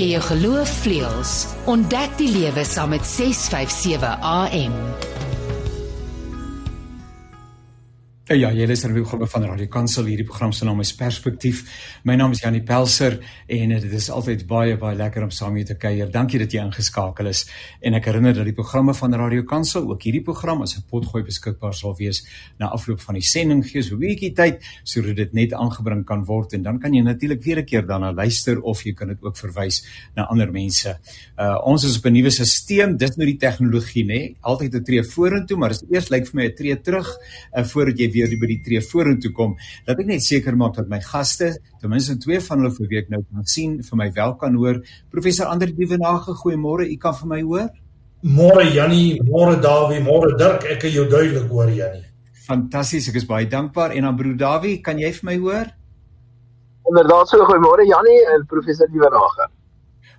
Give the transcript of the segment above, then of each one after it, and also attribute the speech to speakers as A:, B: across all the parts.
A: gee jou geloof vleuels. Ontdek die lewe saam met 657 AM.
B: Ja, jy luister na die program van Radio Kansel. Hierdie program se naam is Perspektief. My naam is Janie Pelser en dit is altyd baie baie lekker om saam met jou te kuier. Dankie dat jy ingeskakel is. En ek herinner dat die programme van Radio Kansel, ook hierdie program as 'n potgooi beskikbaar sal wees na afloop van die sending gee so 'n bietjie tyd sodat dit net aangebring kan word en dan kan jy natuurlik weer 'n keer daarna luister of jy kan dit ook verwys na ander mense. Uh ons is op 'n nuwe stelsel. Dis nou die tegnologie, nê? Altyd 'n tree vorentoe, maar as eers lyk vir my 'n tree terug uh, voordat jy weer by die tree vorentoe kom, dat ek net seker maak dat my gaste, ten minste twee van hulle vir week nou kan sien, vir my wel kan hoor. Professor Ander Dievenage, goeiemôre. U kan vir my hoor?
C: Môre Jannie, môre Dawie, môre Dirk. Ek kan jou duidelik hoor Jannie.
B: Fantasties, ek is baie dankbaar. En dan broer Dawie, kan jy vir my hoor?
D: Inderdaad, so goeiemôre Jannie en professor Dievenage.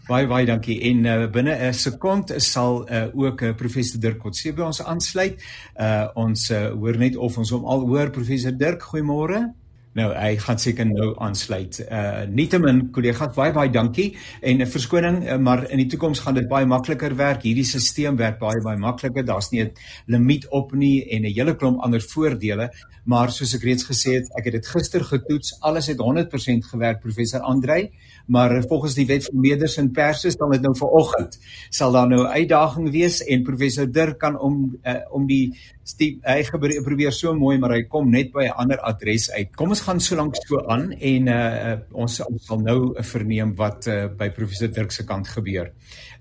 B: Baie baie dankie. En uh, binne 'n sekond sal uh, ook uh, professor Dirk Kotse by ons aansluit. Uh, ons uh, hoor net of ons hom al hoor professor Dirk. Goeiemôre. Nou, hy gaan seker nou aansluit. Uh nietemin kollegas, baie baie dankie en 'n verskoning, uh, maar in die toekoms gaan dit baie makliker werk. Hierdie stelsel werk baie baie makliker. Daar's nie 'n limiet op nie en 'n hele klomp ander voordele, maar soos ek reeds gesê het, ek het dit gister getoets. Alles het 100% gewerk, professor Andrei maar volgens die wet van meerders en perses dan dit nou vanoggend sal daar nou 'n uitdaging wees en professor Dirk kan om uh, om die Steve, hy probeer so mooi maar hy kom net by 'n ander adres uit. Kom ons gaan so lank so aan en uh, ons sal nou verneem wat uh, by professor Dirk se kant gebeur.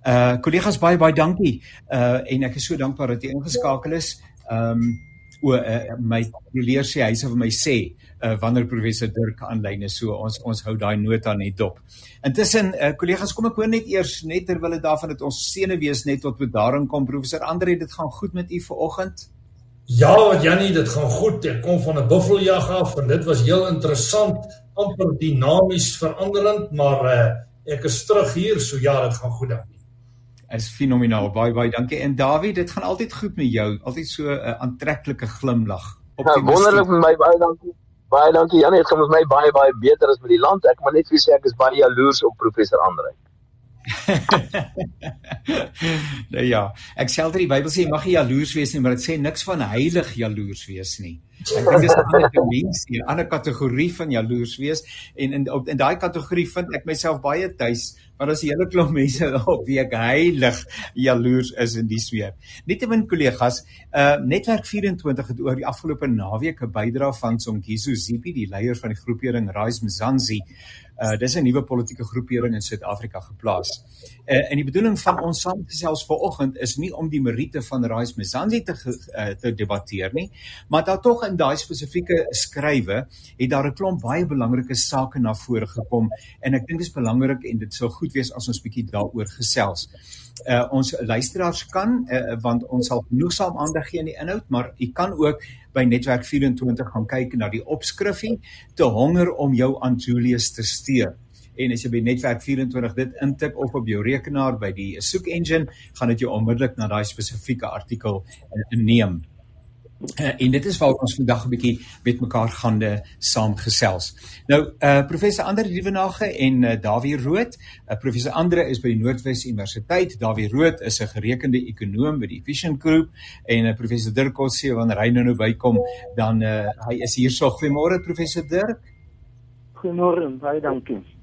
B: Uh kollegas baie baie dankie. Uh en ek is so dankbaar dat jy ingeskakel is. Um o uh, my leer sê hy sê vir my sê uh, wanneer professor Dirk aanlyn is. So ons ons hou daai nota net dop. Intussen uh, kollegas, kom ek hoor net eers net terwyl dit daarvan dat ons sene wees net tot bedaring kom professor Andre, dit gaan goed met u vanoggend?
C: Ja, wat Jannie, dit gaan goed. Ek kom van 'n buffeljag af en dit was heel interessant, amper dinamies veranderend, maar uh, ek is terug hier, so ja, dit gaan goed dan.
B: Is fenomenaal. Baie baie dankie. En Dawie, dit gaan altyd goed met jou. Altyd so 'n uh, aantreklike glimlag.
D: Ja, wonderlik met my baie dankie. Baie dankie Janie, dit gaan met my baie baie beter as met die land. Ek moet net vir sê ek is baie jaloers op professor Andre.
B: nou ja, ek sê altyd die Bybel sê jy mag nie jaloers wees nie, maar dit sê niks van heilig jaloers wees nie. Ek dink dis 'n ander dimensie, 'n ander kategorie van jaloers wees en in in daai kategorie vind ek myself baie tuis maar as die hele klomp mense op wie ek heilig jaloers is in die sweer. Nietemin kollegas, uh Netwerk 24 het oor die afgelope naweek 'n bydrae van Songiso Zipi, die leier van die groepering Rise Mzansi, Uh dis 'n nuwe politieke groepering in Suid-Afrika geplaas. Uh en die bedoeling van ons saamgesels vanoggend is nie om die meriete van Rais Mzansi te uh, te debatteer nie, maar dat tog in daai spesifieke skrywe het daar 'n klomp baie belangrike sake na vore gekom en ek dink dit is belangrik en dit sou goed wees as ons bietjie daaroor gesels uh, ons luisteraars kan uh, want ons sal genoegsaam aandag gee aan die inhoud maar u kan ook by netwerk 24 gaan kyk na die opskrifie te honger om jou aan Julius te steur en as jy by netwerk 24 dit intip of op jou rekenaar by die soek engine gaan dit jou onmiddellik na daai spesifieke artikel uh, neem Uh, en dit is waar ons vandag 'n bietjie met mekaar gaande saamgesels. Nou uh professor Andre Dievenage en uh, Dawie Rood, uh, professor Andre is by die Noordwes Universiteit. Dawie Rood is 'n gerekende ekonoom by die Efficient Group en uh, professor Dirk Kotse wanneer hy nou nou bykom, dan uh hy is hier so goeiemôre professor Dirk.
E: Goeiemôre, baie dankie.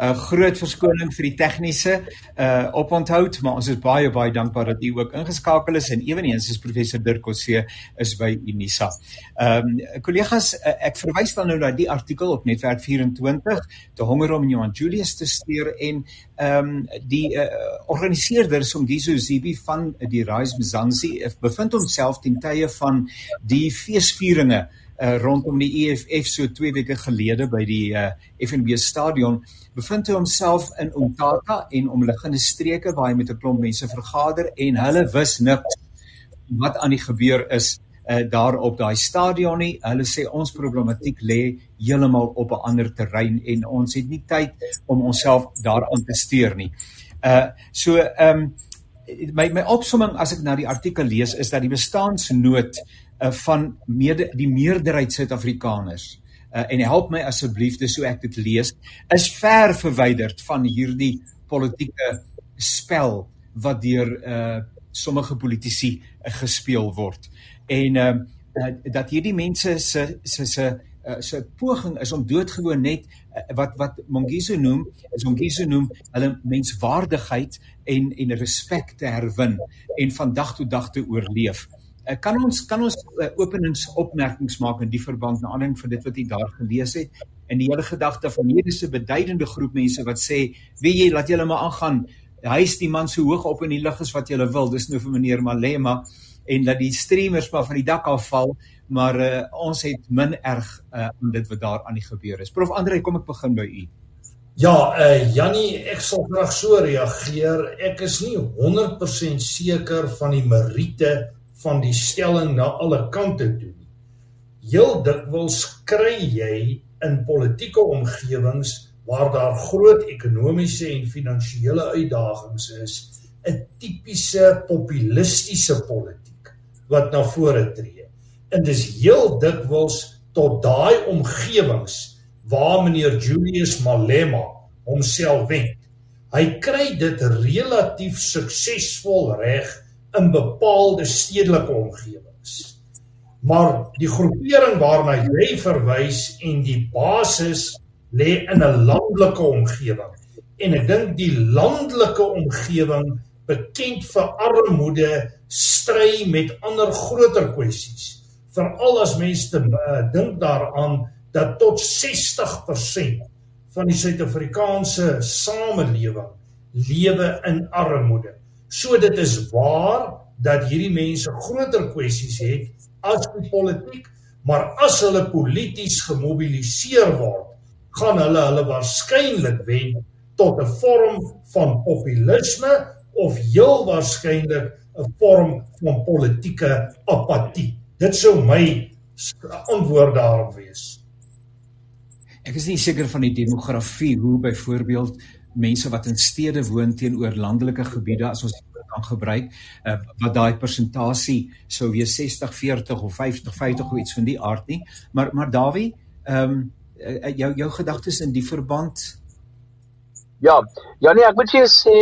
B: Uh, groot verskoning vir die tegniese uh oponthoud, maar ons is baie baie dankbaar dat u ook ingeskakel is en eweneens is professor Dirk Kotse is by Unisa. Ehm um, kollegas, uh, ek verwys dan nou na die artikel op Netwerk 24 te honger om Johan Julius te stuur en ehm um, die uh, organiseerders om Gizo Zibi van die Rise Mzansi bevind homself ten tye van die feesvieringe uh, rondom die EFF so 2 weke gelede by die uh, FNB stadion bevind hy homself in Umtata en omliggende streke waar hy met 'n klomp mense vergader en hulle wis niks wat aan die gebeur is uh, daar op daai stadion nie. Hulle sê ons problematiek lê heeltemal op 'n ander terrein en ons het nie tyd om onsself daaraan te steur nie. Uh so ehm um, my my opsomming as ek na die artikel lees is dat die bestaansnood uh, van mede die meerderheid Suid-Afrikaners uh, en help my asseblief dis hoe ek dit lees is ver verwyderd van hierdie politieke spel wat deur uh, sommige politici uh, gespeel word en uh, uh, dat hierdie mense se se se uh, se poging is om doodgewoon net uh, wat wat Mongiso noem is Mongiso noem hulle menswaardigheid en en respek te herwin en van dag tot dag te oorleef. Uh, kan ons kan ons uh, openingsopmerkings maak in die verband na aanleiding van dit wat jy daar gelees het en die hele gedagte van hierdie se beduidende groep mense wat sê, "Wie jy laat julle maar aangaan. Hy is die man so hoog op in die lug as wat jy wil." Dis nou vir meneer Malema en dat die streamers maar van die dak af val maar uh, ons het min erg uh, om dit wat daar aan die gebeur is. Prof Andre, kom ek begin by u.
C: Ja, uh Jannie, ek sal graag so reageer. Ek is nie 100% seker van die meriete van die stelling na alle kante toe nie. Heel dikwels kry jy in politieke omgewings waar daar groot ekonomiese en finansiële uitdagings is, 'n tipiese populistiese politiek wat na vore tree en dis heel dikwels tot daai omgewings waar meneer Julius Malema homself wend. Hy kry dit relatief suksesvol reg in bepaalde stedelike omgewings. Maar die groepering waarna jy verwys en die basis lê in 'n landelike omgewing. En ek dink die landelike omgewing bekend vir armoede stry met ander groter kwessies veral as mense uh, dink daaraan dat tot 60% van die Suid-Afrikaanse samelewing lewe in armoede. So dit is waar dat hierdie mense groter kwessies het as die politiek, maar as hulle polities gemobiliseer word, gaan hulle hulle waarskynlik wen tot 'n vorm van populisme of heel waarskynlik 'n vorm van politieke apatie. Dit sou my antwoord daarop wees.
B: Ek is nie seker van die demografie hoe byvoorbeeld mense wat in stede woon teenoor landelike gebiede as ons kan gebruik uh, wat daai persentasie sou wees 60 40 of 50 50 of iets van die aard nie maar maar Dawie ehm um, jou jou gedagtes in die verband
D: Ja, ja nee, ek moet jou sê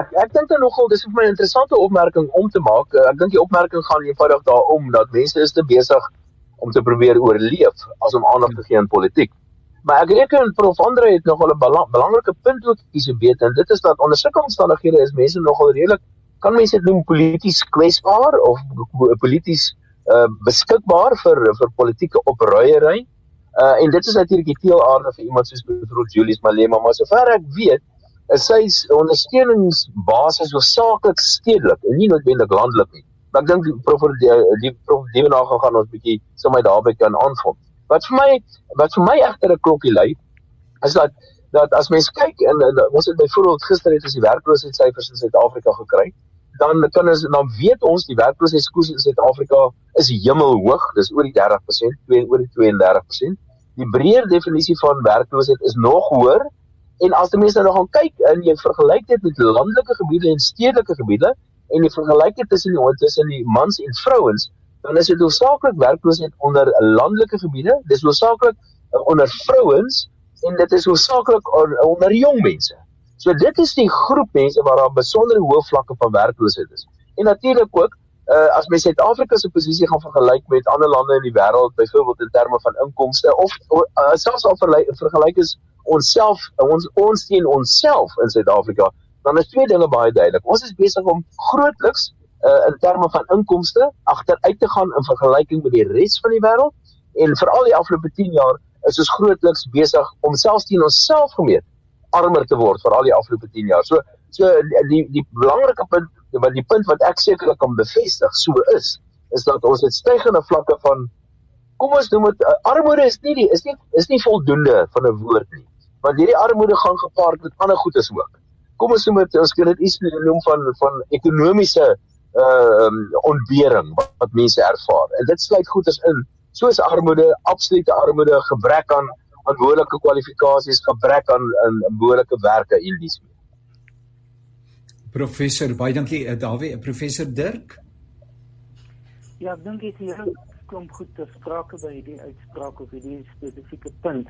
D: ek ek dink dit nogal dis vir my 'n interessante opmerking om te maak. Ek dink die opmerking gaan eenvoudig daaroor dat mense is te besig om te probeer oorleef as om aandag te gee aan politiek. Maar ek reken prof Andre het nogal 'n belang, belangrike punt ook hier so weet en dit is dat onder sulke omstandighede is mense nogal redelik kan mense dit noem polities kwesbaar of polities uh, beskikbaar vir vir politieke opruiery. Uh en dit is natuurlik die teelaarde vir iemand soos Prof Julius Malema, maar sover ek weet, is sy ondersteuningsbasis hoofsaaklik stedelik en nie noodwendig landelik nie. Maar ek dink Prof die, die Prof Devenaar gaan ons bietjie sommer daarby kan aanvul. Wat vir my wat vir my egter 'n klokkie lui is dat dat as mens kyk en, en ons het byvoorbeeld gister het ons die werkloosheidssyfers in Suid-Afrika gekry dan kan ons dan weet ons die werkloosheidskoers in Suid-Afrika is hemelhoog dis oor die 30% oor die 32% die breër definisie van werkloosheid is nog hoër en as jy mense nou gaan kyk en jy vergelyk dit met landelike gebiede en stedelike gebiede en jy vergelyk dit tussen die tussen die mans en vrouens dan is dit hoofsaaklik werkloosheid onder landelike gebiede dis hoofsaaklik uh, onder vrouens en dit is hoofsaaklik onder jong mense so dit is die groep mense waar daar besonder hoë vlakke van werkloosheid is en natuurlik ook uh, as mens Suid-Afrika se posisie gaan vergelyk met ander lande in die wêreld, byvoorbeeld in terme van inkomste of uh, selfs al vergelyk is onsself ons ons teen onsself in Suid-Afrika, dan is twee dinge baie duidelik. Ons is besig om grootliks uh, in terme van inkomste agteruit te gaan in vergelyking met die res van die wêreld. En veral die afgelope 10 jaar is ons grootliks besig om selfs teen onsself gemeet armer te word vir al die afgelope 10 jaar. So so die die belangrike punt wat die punt wat ek sekerlik kan bevestig so is is dat ons het stygende vlakke van kom ons noem dit uh, armoede is nie die is nie is nie voldoende van 'n woord nie. Want hierdie armoede gaan gepaard met ander goedes ook. Kom ons noem dit ons kan dit iets noem van van ekonomiese uh um, ontbering wat, wat mense ervaar en dit sluit goedes in soos armoede absolute armoede gebrek aan aan behoorlike kwalifikasies gebrek aan aan behoorlike werke en dis meer
B: Professor, baie dankie uh, Dawie, professor Dirk.
E: Ja, dankie vir klomp goed te sprake by hierdie uitspraak of hierdie spesifieke punt.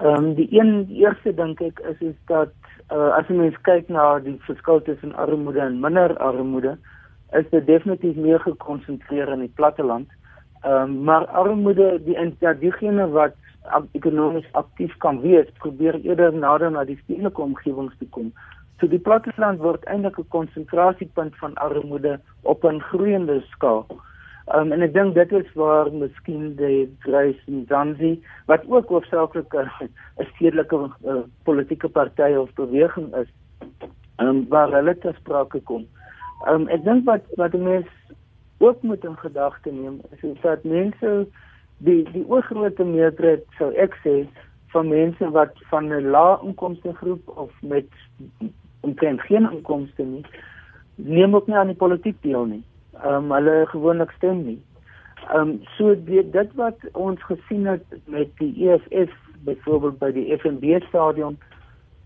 E: Ehm um, die een die eerste dink ek is is dat uh, as jy mens kyk na die verskil tussen armoede en minder armoede, is dit definitief meer gekonsentreer in die platteland. Ehm um, maar armoede die en ja, wat ekonomies aktief kan wees, probeer eerder nader na die stedelike omgewings toe kom. So die platteland word eintlik 'n konsentrasiepunt van armoede op 'n groeiende skaal. Um, en ek dink dit is waar miskien die Grace Nzansi wat ook hoofsaaklik 'n stedelike uh, politieke party of beweging is, um, waar hulle te sprake kom. Um, ek dink wat wat mense ook moet in gedagte neem is, is dat mense die die oorgrootste meerderheid sou ek sê van mense wat van 'n lae inkomste groep of met omtrent geen inkomste nie neem ook nie aan die politiek deel nie. Ehm um, hulle gewoonlik stem nie. Ehm um, so dit dit wat ons gesien het met die EFF byvoorbeeld by die FNB stadion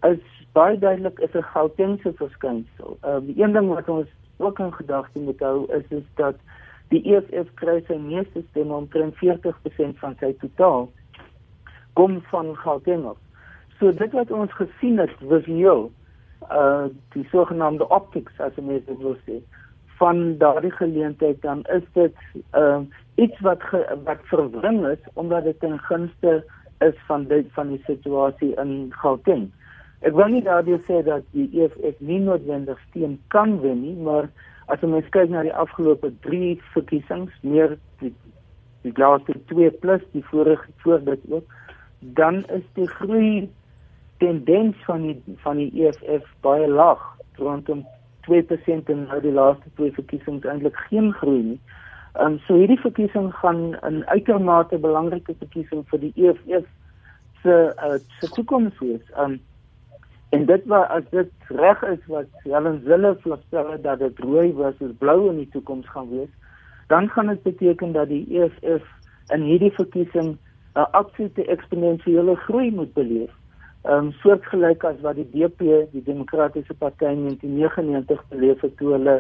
E: is baie duidelik is 'n Gautengse verskynsel. Ehm um, die een ding wat ons ook in gedagte moet hou is is dat die EFF kry sy meeste stemme omtrent 40% van sy totaal kom van Gauteng. So dit wat ons gesien het visueel uh die sogenaamde optics as jy dit wil sê van daardie geleentheid dan is dit uh iets wat ge, wat verwring is omdat dit ten gunste is van dit van die situasie in Gauteng. Ek wil nie daardie sê dat die EFF nie noodwendig steun kan wen nie, maar as ons kyk na die afgelope 3 verkiesings, meer die die laaste 2 plus die vorige voor dit ook, dan is die groei tendens van die van die EFF baie laag rondom 2% en nou die laaste twee verkiesings eintlik geen groei nie. Ehm um, so hierdie verkiesing gaan 'n uitermate belangrike verkiesing vir die EFF se uh, se toekoms wees. Ehm um, en dit wat as dit reg is wat Helen Zille voorstel dat dit rooi versus blou in die toekoms gaan wees, dan gaan dit beteken dat die EFF in hierdie verkiesing 'n absolute eksponensiële groei moet beleef um, soortgelyk as wat die DP, die Demokratiese Party in 1999 beleef het toe hulle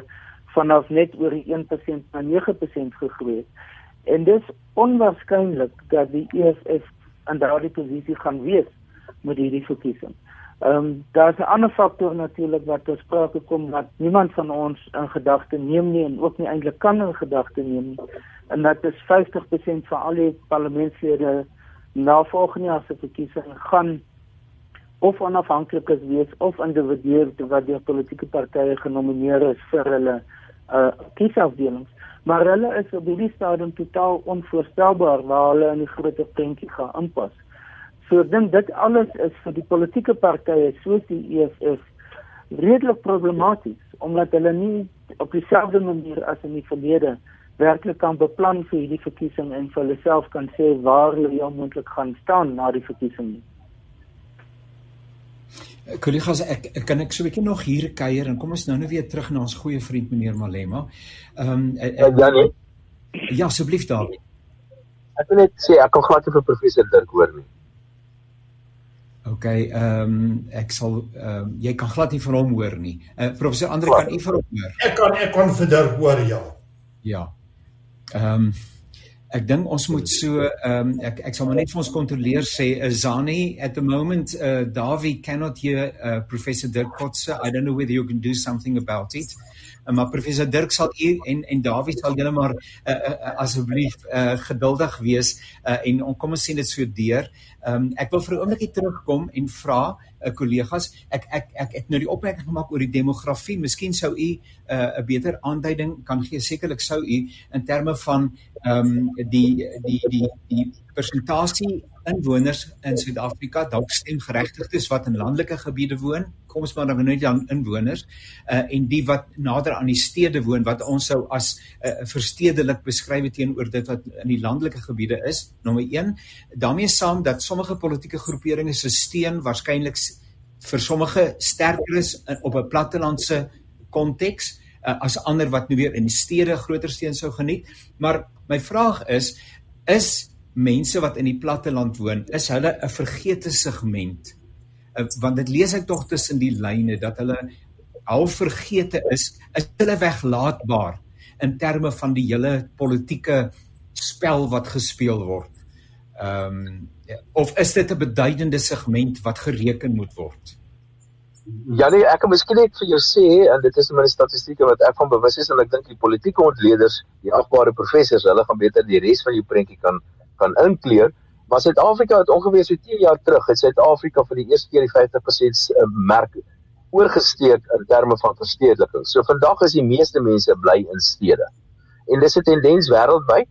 E: vanaf net oor die 1% na 9% gegroei het. En dis onwaarskynlik dat die EFF aan daardie posisie gaan wees met hierdie verkiesing. Ehm um, daar's 'n ander faktor natuurlik wat tot sprake kom wat niemand van ons in gedagte neem nie en ook nie eintlik kan in gedagte neem nie. En dit is 50% van al die parlementslede na volgende jaar se verkiesing gaan of onafhanklik wees of individueel wat deur politieke partye genomineer is vir hulle uh kiesafdelings maar hulle is op hierdie stadium totaal onvoorstelbaar waar hulle in die groter prentjie gaan inpas. So ek dink dit alles is vir die politieke partye soos die EFF redelik problematies omdat hulle nie op dieselfde manier as in die verlede werklik kan beplan vir hierdie verkiesing en vir hulle self kan sê waar hulle moontlik gaan staan na die verkiesing nie.
B: Kollegas, ek, ek kan ek so 'n bietjie nog hier kuier en kom ons nou net weer terug na ons goeie vriend meneer Malema. Ehm um,
D: ja, nee.
B: Ja, asseblief daar.
D: Ek wil net sê ek kan glad nie vir professor Dirk hoor nie.
B: OK, ehm um, ek sal ehm um, jy kan glad nie van hom hoor nie. Uh, professor Andre kan u vir hom hoor.
C: Ek kan ek kan vir Dirk hoor ja.
B: Ja. Ehm um, Ek dink ons moet so ehm um, ek ek sal maar net vir ons kontroleer sê Azani at the moment uh Davi cannot hear uh, Professor Dirk Kotse. I don't know whether you can do something about it. Uh, maar Professor Dirk sal u en en Davi sal julle maar uh, uh, asseblief uh, geduldig wees uh, en on, kom ons sien dit so deur. Um, ek wil vir 'n oombliekie terugkom en vra uh, kollegas, ek ek ek het nou die opmerking gemaak oor die demografie. Miskien sou u 'n uh, beter aanduiding kan gee. Sekerlik sou u in terme van ehm um, die die die die persentasie inwoners in Suid-Afrika dalk stemgeregtigdes wat in landelike gebiede woon, kom ons maar dan net aan inwoners, uh en die wat nader aan die stede woon wat ons sou as uh, verstedelik beskryf teenoor dit wat in die landelike gebiede is. Nommer 1, daarmee saam dat sommige politieke groeperinge se steun waarskynlik vir sommige sterker is in, op 'n plattelandse konteks uh, as ander wat nou weer in stede groter steun sou geniet. Maar my vraag is is mense wat in die platteland woon, is hulle 'n vergete segment? Uh, want dit lees ek tog tussen die lyne dat hulle half vergete is, is hulle weglaatbaar in terme van die hele politieke spel wat gespeel word. Ehm um, of is dit 'n beduidende segment wat gereken moet word?
D: Ja nee, ek kan miskien net vir jou sê en dit is my statistieke wat ek van bewus is en ek dink die politieke ontleeders, die agbare professors, hulle gaan beter die res van jou prentjie kan kan inkleer. Maar Suid-Afrika het ongeveer so 10 jaar terug, het Suid-Afrika vir die eerste keer die 50% eh, merk oorgesteek in terme van verstedeliking. So vandag is die meeste mense bly in stede. En dis 'n tendens wêreldwyd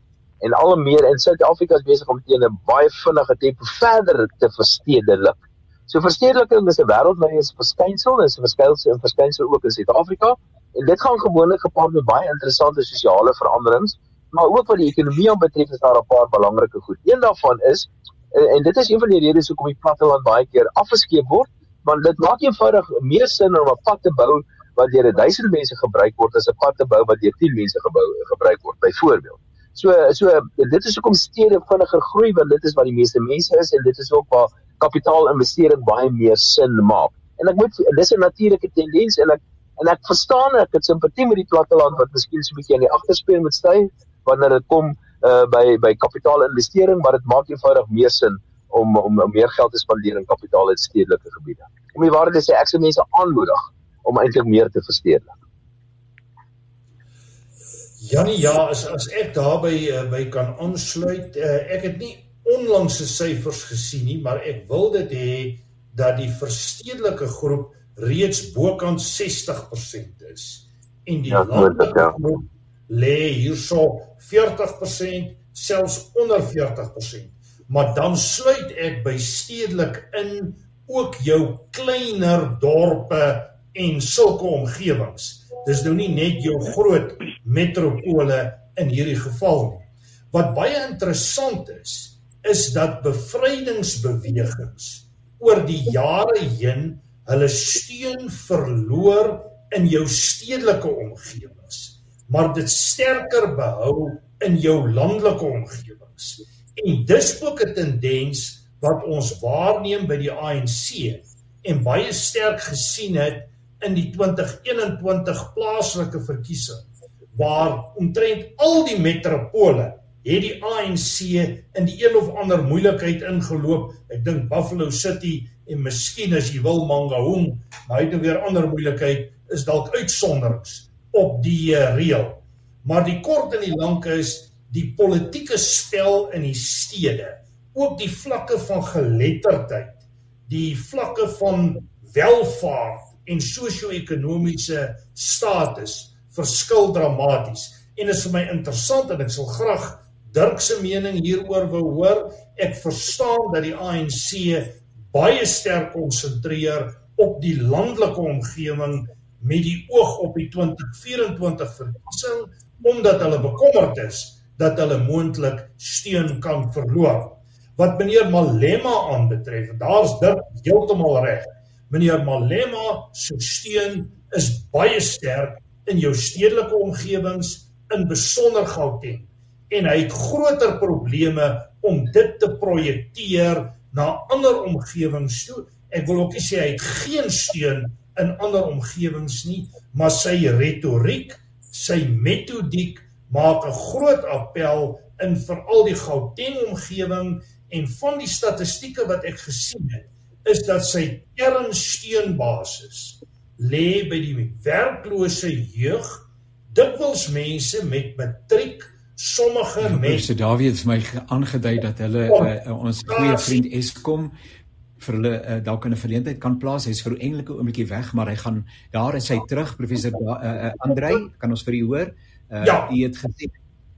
D: en al meer in Suid-Afrika is besig om teen 'n baie vinnige tempo verder te verstedelik. So verstedeliking is 'n wêreldwye verskynsel, is 'n verskynsel en verskynsel ook in Suid-Afrika en dit gaan gewoonlik gepaard met baie interessante sosiale veranderings, maar ook wat die ekonomie aanbetref is daar 'n paar belangrike goed. Een daarvan is en, en dit is een van die redes hoekom die platteland baie keer afgeskeep word want dit maak eenvoudig meer sin om 'n pad te bou wat deur 1000 mense gebruik word as 'n pad te bou wat deur 10 mense gebou gebruik word byvoorbeeld. So so dit is hoekom stede vinniger groei want dit is waar die meeste mense is en dit is ook waar kapitaalinvestering baie meer sin maak. En ek moet dis 'n natuurlike tendens en ek en ek verstaan ek het simpatie met die platteland wat miskien so 'n bietjie aan die agterspeen moet staan wanneer dit kom uh, by by kapitaalinvestering maar dit maak eenvoudig meer sin om om, om meer geld te spandeer in kapitaal in stedelike gebiede. Om die waarheid te sê, ek se mense aanmoedig om eintlik meer te verstedelik.
C: Janie, ja, as as ek daarby uh, by kan aansluit, uh, ek het nie onlangse syfers gesien nie, maar ek wil dit hê dat die verstedelike groep reeds bokant 60% is en die ja, landelike ja. groep lê hierso 40% selfs onder 40% maar dan sluit ek by stedelik in ook jou kleiner dorpe en sulke omgewings. Dis nou nie net jou groot metropole in hierdie geval nie. Wat baie interessant is, is dat bevrydingsbewegings oor die jare heen hulle steun verloor in jou stedelike omgewings, maar dit sterker behou in jou landelike omgewings. En dis ook 'n tendens wat ons waarneem by die ANC en baie sterk gesien het in die 2021 plaaslike verkiesing waar omtrent al die metropole het die ANC in die een of ander moeilikheid ingeloop. Ek dink Buffalo City en miskien as jy wil Mangaung, maar hy het nou weer ander moeilikheid is dalk uitsonderings op die uh, reël. Maar die kort en die lank is die politieke spel in die stede, ook die vlakke van geletterdheid, die vlakke van welvaart en sosio-ekonomiese status verskil dramaties. En dit is vir my interessant en ek sal graag Dirk se mening hieroor wou hoor. Ek verstaan dat die ANC baie sterk konsentreer op die landelike omgewing met die oog op die 2024 verkiesing omdat hulle bekommerd is dat hulle moontlik steun kan verloor. Wat meneer Malema aanbetref, daar's dit heeltemal reg. Meneer Malema se steun is baie sterk in jou stedelike omgewings in besonder Gauteng en hy het groter probleme om dit te projekteer na ander omgewings toe. Ek wil ook nie sê hy het geen steun in ander omgewings nie, maar sy retoriek, sy metodiek maak 'n groot appel in veral die Gauteng omgewing en van die statistieke wat ek gesien het is dat sy kernsteunbasis lê by die werklose jeug dikwels mense met matriek sommige ja, met
B: so Dawie het vir my aangedui dat hulle uh, ons goeie vriend Eskom vir hulle uh, dalk 'n verleentheid kan plaas hy's vir 'n enkelike oombliekie weg maar hy gaan daar is hy terug professor uh, uh, Andrei kan ons vir u hoor Uh, ja, jy het gesê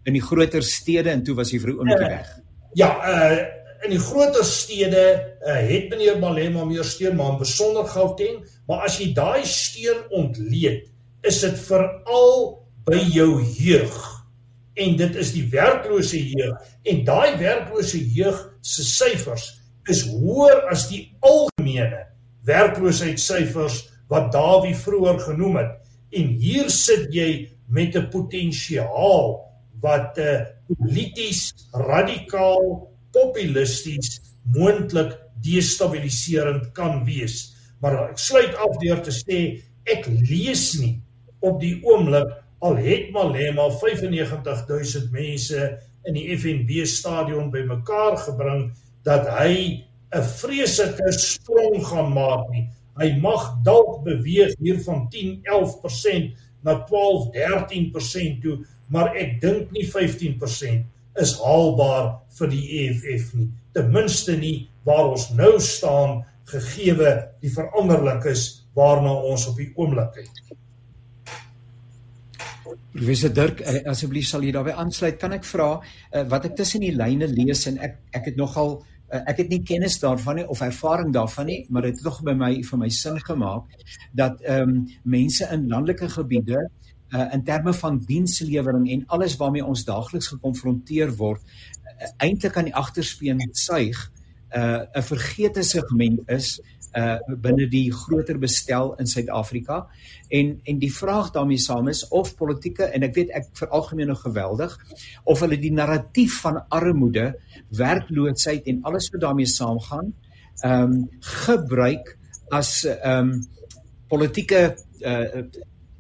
B: in die groter stede en toe was jy vir 'n oombliekie uh, weg.
C: Ja, uh in die groter stede uh, het meneer Malema meer steun maar in besonder Gauteng, maar as jy daai steun ontleed, is dit veral by jou jeug. En dit is die werklose jeug en daai werklose jeug se syfers is hoër as die algemene werkloosheidssyfers wat Dawie vroeër genoem het. En hier sit jy met 'n potensiaal wat 'n uh, eh, polities radikaal populisties moontlik destabiliserend kan wees. Maar ek sluit af deur te sê ek lees nie op die oomblik al het Malema 95000 mense in die FNB stadion bymekaar gebring dat hy 'n vreeslike sprong gaan maak nie. Hy mag dalk beweeg hier van 10-11% na 12-13% toe, maar ek dink nie 15% is haalbaar vir die EFF nie. Ten minste nie waar ons nou staan gegeewe die veranderlikes waarna ons op die oomblik kyk.
B: Professor Dirk, eh, asseblief sal jy daarbey aansluit. Kan ek vra uh, wat ek tussen die lyne lees en ek ek het nogal uh, ek het nie kennis daarvan nie of ervaring daarvan nie, maar dit het tog by my vir my sin gemaak dat ehm um, mense in landelike gebiede uh, in terme van dienslewering en alles waarmee ons daagliks gekonfronteer word uh, eintlik aan die agterspeen suig 'n uh, vergete segment is uh binne die groter bestel in Suid-Afrika. En en die vraag daarmee saam is of politieke en ek weet ek veralgemeen nou geweldig of hulle die narratief van armoede, werkloosheid en alles wat daarmee saamgaan, ehm um, gebruik as ehm um, politieke uh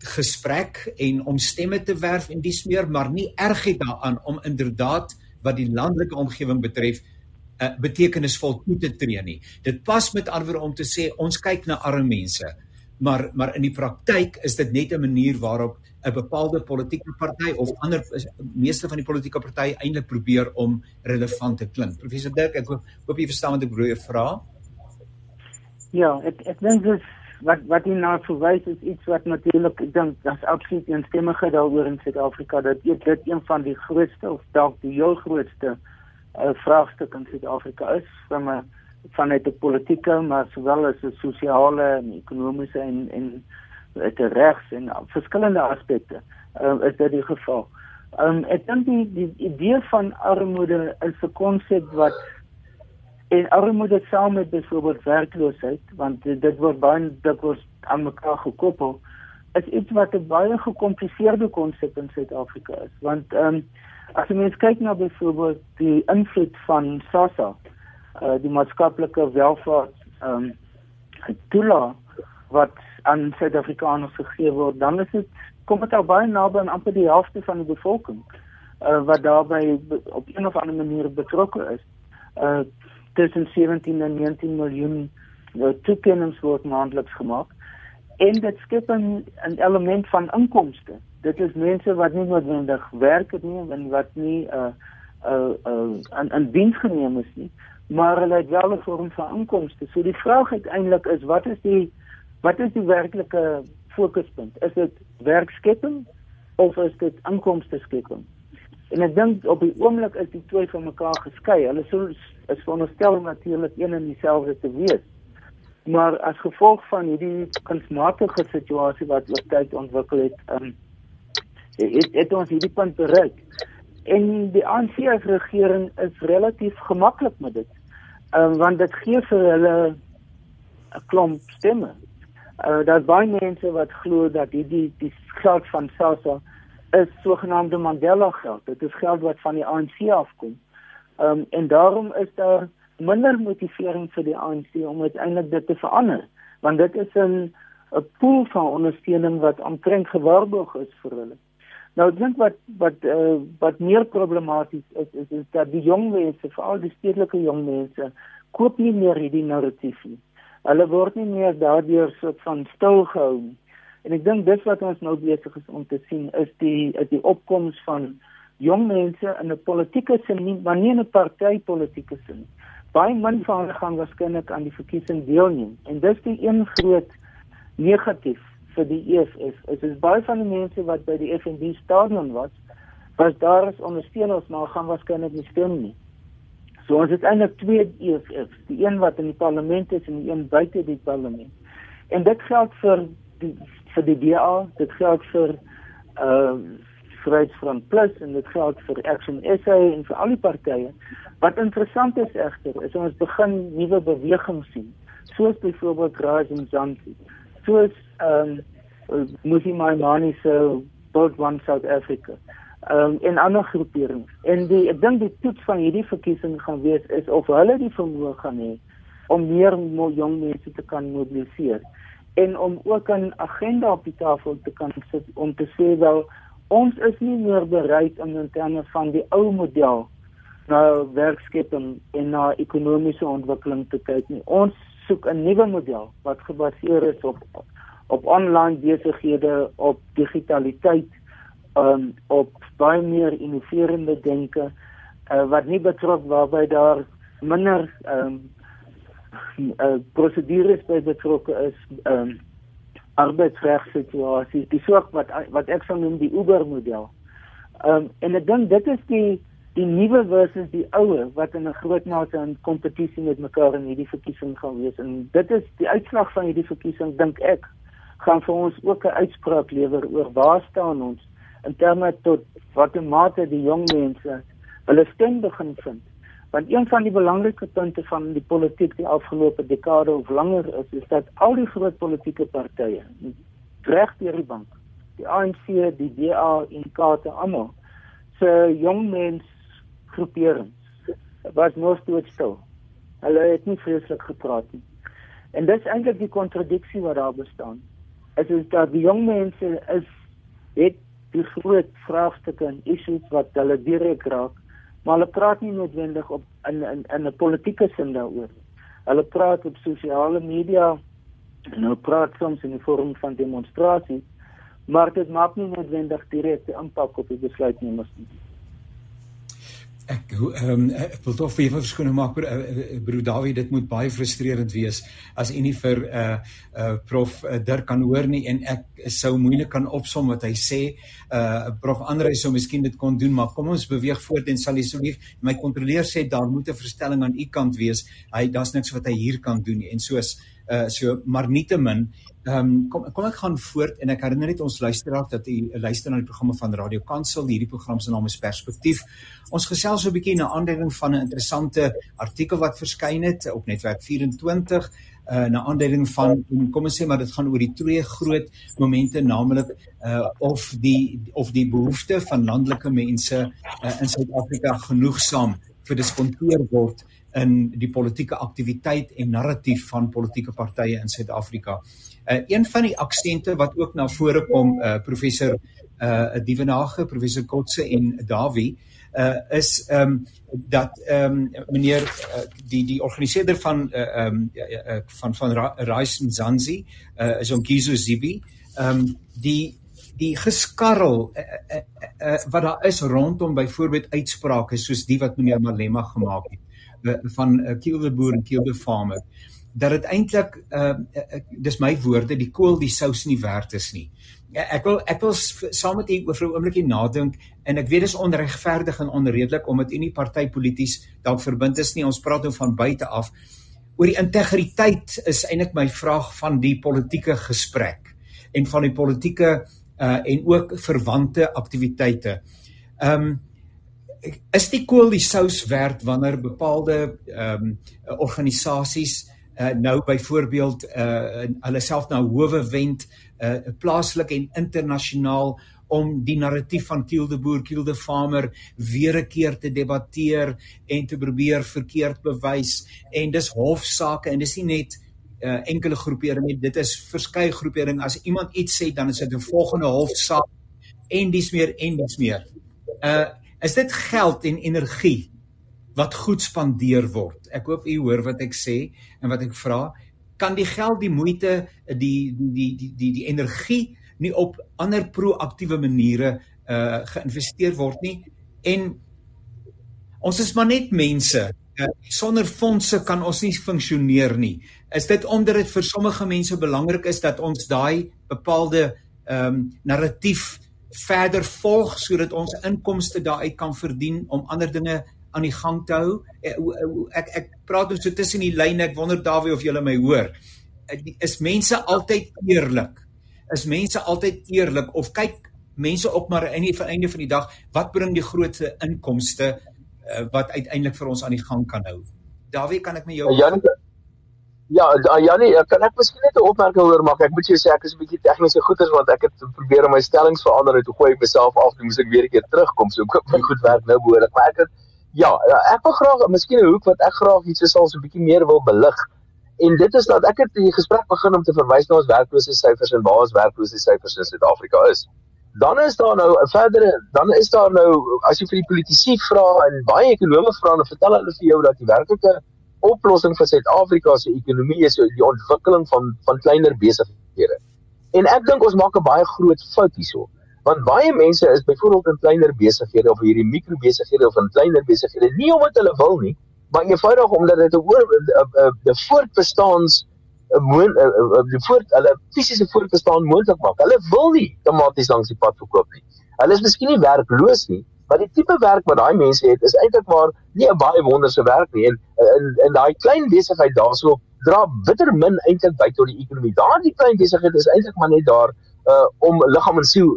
B: gesprek en om stemme te werf en dis meer maar nie erg het daaraan om inderdaad wat die landelike omgewing betref uh, betekenisvol toe te tree nie. Dit pas met ander om te sê ons kyk na arme mense. Maar maar in die praktyk is dit net 'n manier waarop 'n bepaalde politieke party of ander meeste van die politieke partye eintlik probeer om relevant te klink. Professor Dirk, ek hoop, hoop jy verstaan wat ek bedoel vra.
E: Ja, ek ek dink dis wat wat jy nou verwys is iets wat natuurlik ek dink daar's absoluut eensstemmigheid daaroor in Suid-Afrika dat dit een van die grootste of dalk die heel grootste 'n vraagstuk in Suid-Afrika is van 'n vanuit 'n politieke maar sowel as 'n sosiale en ekonomiese en en dit regs en verskillende aspekte uh, is dit die geval. Um, ek dink die, die idee van armoede is 'n konsep wat en armoede saam met byvoorbeeld werkloosheid want dit word baie dit word aan mekaar gekoppel is iets wat 'n baie gekompliseerde konsep in Suid-Afrika is want ehm um, As jy mens kyk na byvoorbeeld die invloed van SASSA, uh die maatskaplike welvaart ehm um, toela wat aan Suid-Afrikaners gegee word, dan is dit kom dit al baie naby aan amper die helfte van die bevolking uh wat daarbey op een of ander manier betrokke is. Uh tussen 17 en 19 miljoen uh, toekennings word maandeliks gemaak en dit skep 'n element van inkomste dit is mense wat nie noodwendig werk het nie en wat nie uh uh uh aan aan diens geneem is nie maar hulle het wel 'n vorm van inkomste. So die vraag uiteindelik is wat is die wat is die werklike fokuspunt? Is dit werkskepping of is dit inkomste skepping? En ek dink op die oomblik is die twee van mekaar geskei. Hulle sou is veronderstel natuurlik een en dieselfde te wees. Maar as gevolg van hierdie kunsmatige situasie wat oor tyd ontwikkel het, um, het, het ons hierdie punt bereik. En die ANC as regering is relatief gemaklik met dit. Um, want dit gee vir hulle 'n klomp stemme. Uh daar's baie mense wat glo dat hierdie die geld van SASSA is sogenaamde Mandela geld. Dit is geld wat van die ANC afkom. Ehm um, en daarom is daar minder motivering vir die ANC om uiteindelik dit te verander want dit is 'n 'n pool van ondersteuning wat omtrent gewaarborg is vir hulle. Nou ek dink wat wat uh, wat meer problematies is, is is dat die jong mense, veral die stedelike jong mense, koop nie meer hierdie narratief nie. Hulle word nie meer daardeur soort van stil gehou nie. En ek dink dis wat ons nou besig is om te sien is die is die opkoms van jong mense in 'n politieke sin, nie, maar nie in 'n partytetiese sin. Baie min van hulle gaan waarskynlik aan die verkiesing deelneem en dis die een groot negatief vir die EFF. Dit is baie van die mense wat by die FNB stadion was, was daar as ondersteuners maar gaan waarskynlik nie stem nie. So ons het eintlik twee EFFs, die een wat in die parlement is en die een buite die parlement. En dit geld vir die vir die DA, dit geld vir ehm uh, Vryheidsfront Plus en dit geld vir Action SA en vir al die partye. Wat interessant is egter, is ons begin nuwe bewegings sien, soos byvoorbeeld Rise and Zanzi soos ehm um, Musi Maimani se Build One South Africa. Ehm um, en ander groeperings. En die ek dink die toets van hierdie verkiesing gaan wees is of hulle die vermoë gaan hê om meer jong mense te kan mobiliseer en om ook 'n agenda op die tafel te kan sit om te sê wel ons is nie meer bereid om in terme van die ou model na werkskeping en na ekonomiese ontwikkeling te kyk nie. Ons soek 'n nuwe model wat gebaseer is op op online besighede, op digitaliteit, um, op baie meer innoverende denke uh, wat nie betrok waarby daar minder um, uh, prosedures by betrokke is um, arbeidsregsituasies die soort wat wat ek sou noem die Uber model. Um, en ek dink dit is die die nuwe versus die oue wat in 'n groot mate in kompetisie met mekaar in hierdie verkiesing gaan wees en dit is die uitslag van hierdie verkiesing dink ek gaan vir ons ook 'n uitspraak lewer oor waar staan ons in terme tot watter mate die jong mense hulle stem begin vind want een van die belangrike punte van die politiek die afgelope dekade of langer is is dat al die groot politieke partye reg deur die bank die ANC die DA en KATE almal se jong mense groeperings was nog steeds stil. Hulle het nie vreeslik gepraat nie. En dis eintlik die kontradiksie wat daar bestaan. Dit is dat die jong mense is het die groot vraagstukke en issues wat hulle direk raak, maar hulle praat nie noodwendig op in in in 'n politieke sin daaroor. Hulle praat op sosiale media en hulle praat soms in die vorm van demonstrasies, maar dit maak nie noodwendig direkte impak op die besluitnemers nie
B: ek ehm um, ek wil tog vir verskoning maak broer, uh, broer Dawie dit moet baie frustrerend wees as u nie vir uh uh prof uh, Dirk kan hoor nie en ek sou moeilik kan opsom wat hy sê. Uh prof Andre sou miskien dit kon doen maar kom ons beweeg voort en sal asseblief my kontroleur sê daar moet 'n verstelling aan u kant wees. Hy daar's niks wat hy hier kan doen nie. En soos uh so maar nietemin Ehm um, kom kom ek gaan voort en ek herinner net ons luisteraars dat u luister na die programme van Radio Kansel. Hierdie program se naam is Perspektief. Ons gesels so 'n bietjie na aanleiding van 'n interessante artikel wat verskyn het op Netwerk 24 uh na aanleiding van kom ons sê maar dit gaan oor die twee groot momente naamlik uh of die of die behoefte van landelike mense uh, in Suid-Afrika genoegsaam verdiskonteer word in die politieke aktiwiteit en narratief van politieke partye in Suid-Afrika. Uh, een van die aksente wat ook na vore kom uh, professor uh Dievenage, professor Kotse en Dawie uh is ehm um, dat ehm um, meneer uh, die die organiseerder van uh um, uh, van van Rise Zanzi uh is Onkizo Zibi ehm um, die die geskarrel uh, uh, uh, wat daar is rondom byvoorbeeld uitsprake soos die wat meneer Malema gemaak het uh, van uh, Kiel the Boer en Kiel the Farmer dat dit eintlik uh, uh, dis my woorde die kool die sous nie werd is nie. Ja, ek wil ek wil saam met u oor 'n oombliekie nadink en ek weet dis onregverdig en onredelik omdat u nie partypolities dalk verbind is nie. Ons praat nou van buite af. Oor die integriteit is eintlik my vraag van die politieke gesprek en van die politieke uh en ook verwante aktiwiteite. Um is die kool die sous werd wanneer bepaalde um organisasies uh, nou byvoorbeeld uh, hulle self na howe wend uh, plaaslik en internasionaal om die narratief van Kiel de Boer, Kiel de Farmer weer 'n keer te debatteer en te probeer verkeerd bewys. En dis hofsaake en dis nie net uh, enkele groeperinge dit is verskeie groeperinge as iemand iets sê dan is dit 'n volgende hofsaak en dis meer en dis meer. Uh is dit geld en energie wat goed spandeer word. Ek hoop u hoor wat ek sê en wat ek vra. Kan die geld, die moeite, die die die die die energie nie op ander proaktiewe maniere uh geïnvesteer word nie? En ons is maar net mense. Uh, sonder fondse kan ons nie funksioneer nie. Is dit omdat dit vir sommige mense belangrik is dat ons daai bepaalde ehm um, narratief verder volg sodat ons inkomste daaruit kan verdien om ander dinge aan die gang te hou. Eh, ek ek praat nou so tussen die lyne. Ek wonder Dawie of jy my hoor. Eh, is mense altyd eerlik? Is mense altyd eerlik of kyk mense op maar aan die einde van die dag wat bring die grootste inkomste uh, wat uiteindelik vir ons aan die gang kan hou? Dawie, kan ek met jou
D: Jan Ja, Janie, kan ek miskien net 'n opmerking hoor maak? Ek moet jou sê ek is 'n bietjie tegniese goeie want ek het probeer om my stellings verander en toe gooi ek myself af en moes ek weer 'n keer terugkom. So ek hoop my goed werk nou behoorlik. Maar ek het Ja, ja, ek wil graag miskien 'n hoek wat ek graag iets sal so 'n bietjie meer wil belig. En dit is dat ek het die gesprek begin om te verwys na ons werkloosheidsyfers en waar ons werkloosheidsyfers in Suid-Afrika is. dan is daar nou 'n verdere dan is daar nou as jy vir die politici vra en baie ekonome vra dan vertel hulle vir jou dat die werklike oplossing vir Suid-Afrika se ekonomie is die ontwikkeling van van kleiner besighede. En ek dink ons maak 'n baie groot fout hierso. Want baie mense is byvoorbeeld in kleiner besighede of hierdie mikrobesighede of in kleiner besighede nie omdat hulle wil nie, maar eenvoudig omdat dit 'n oor 'n voortbestaans moon die voort hulle fisiese voortbestaan moontlik maak. Hulle wil nie tomaties langs die pad verkoop nie. Hulle is miskien nie werkloos nie, maar die tipe werk wat daai mense het is eintlik maar nie 'n baie wonderse werk nie. En in in daai klein besigheid daarso dra bitter min eintlik by tot die ekonomie. Daardie klein besigheid is eintlik maar net daar uh om liggaam en siel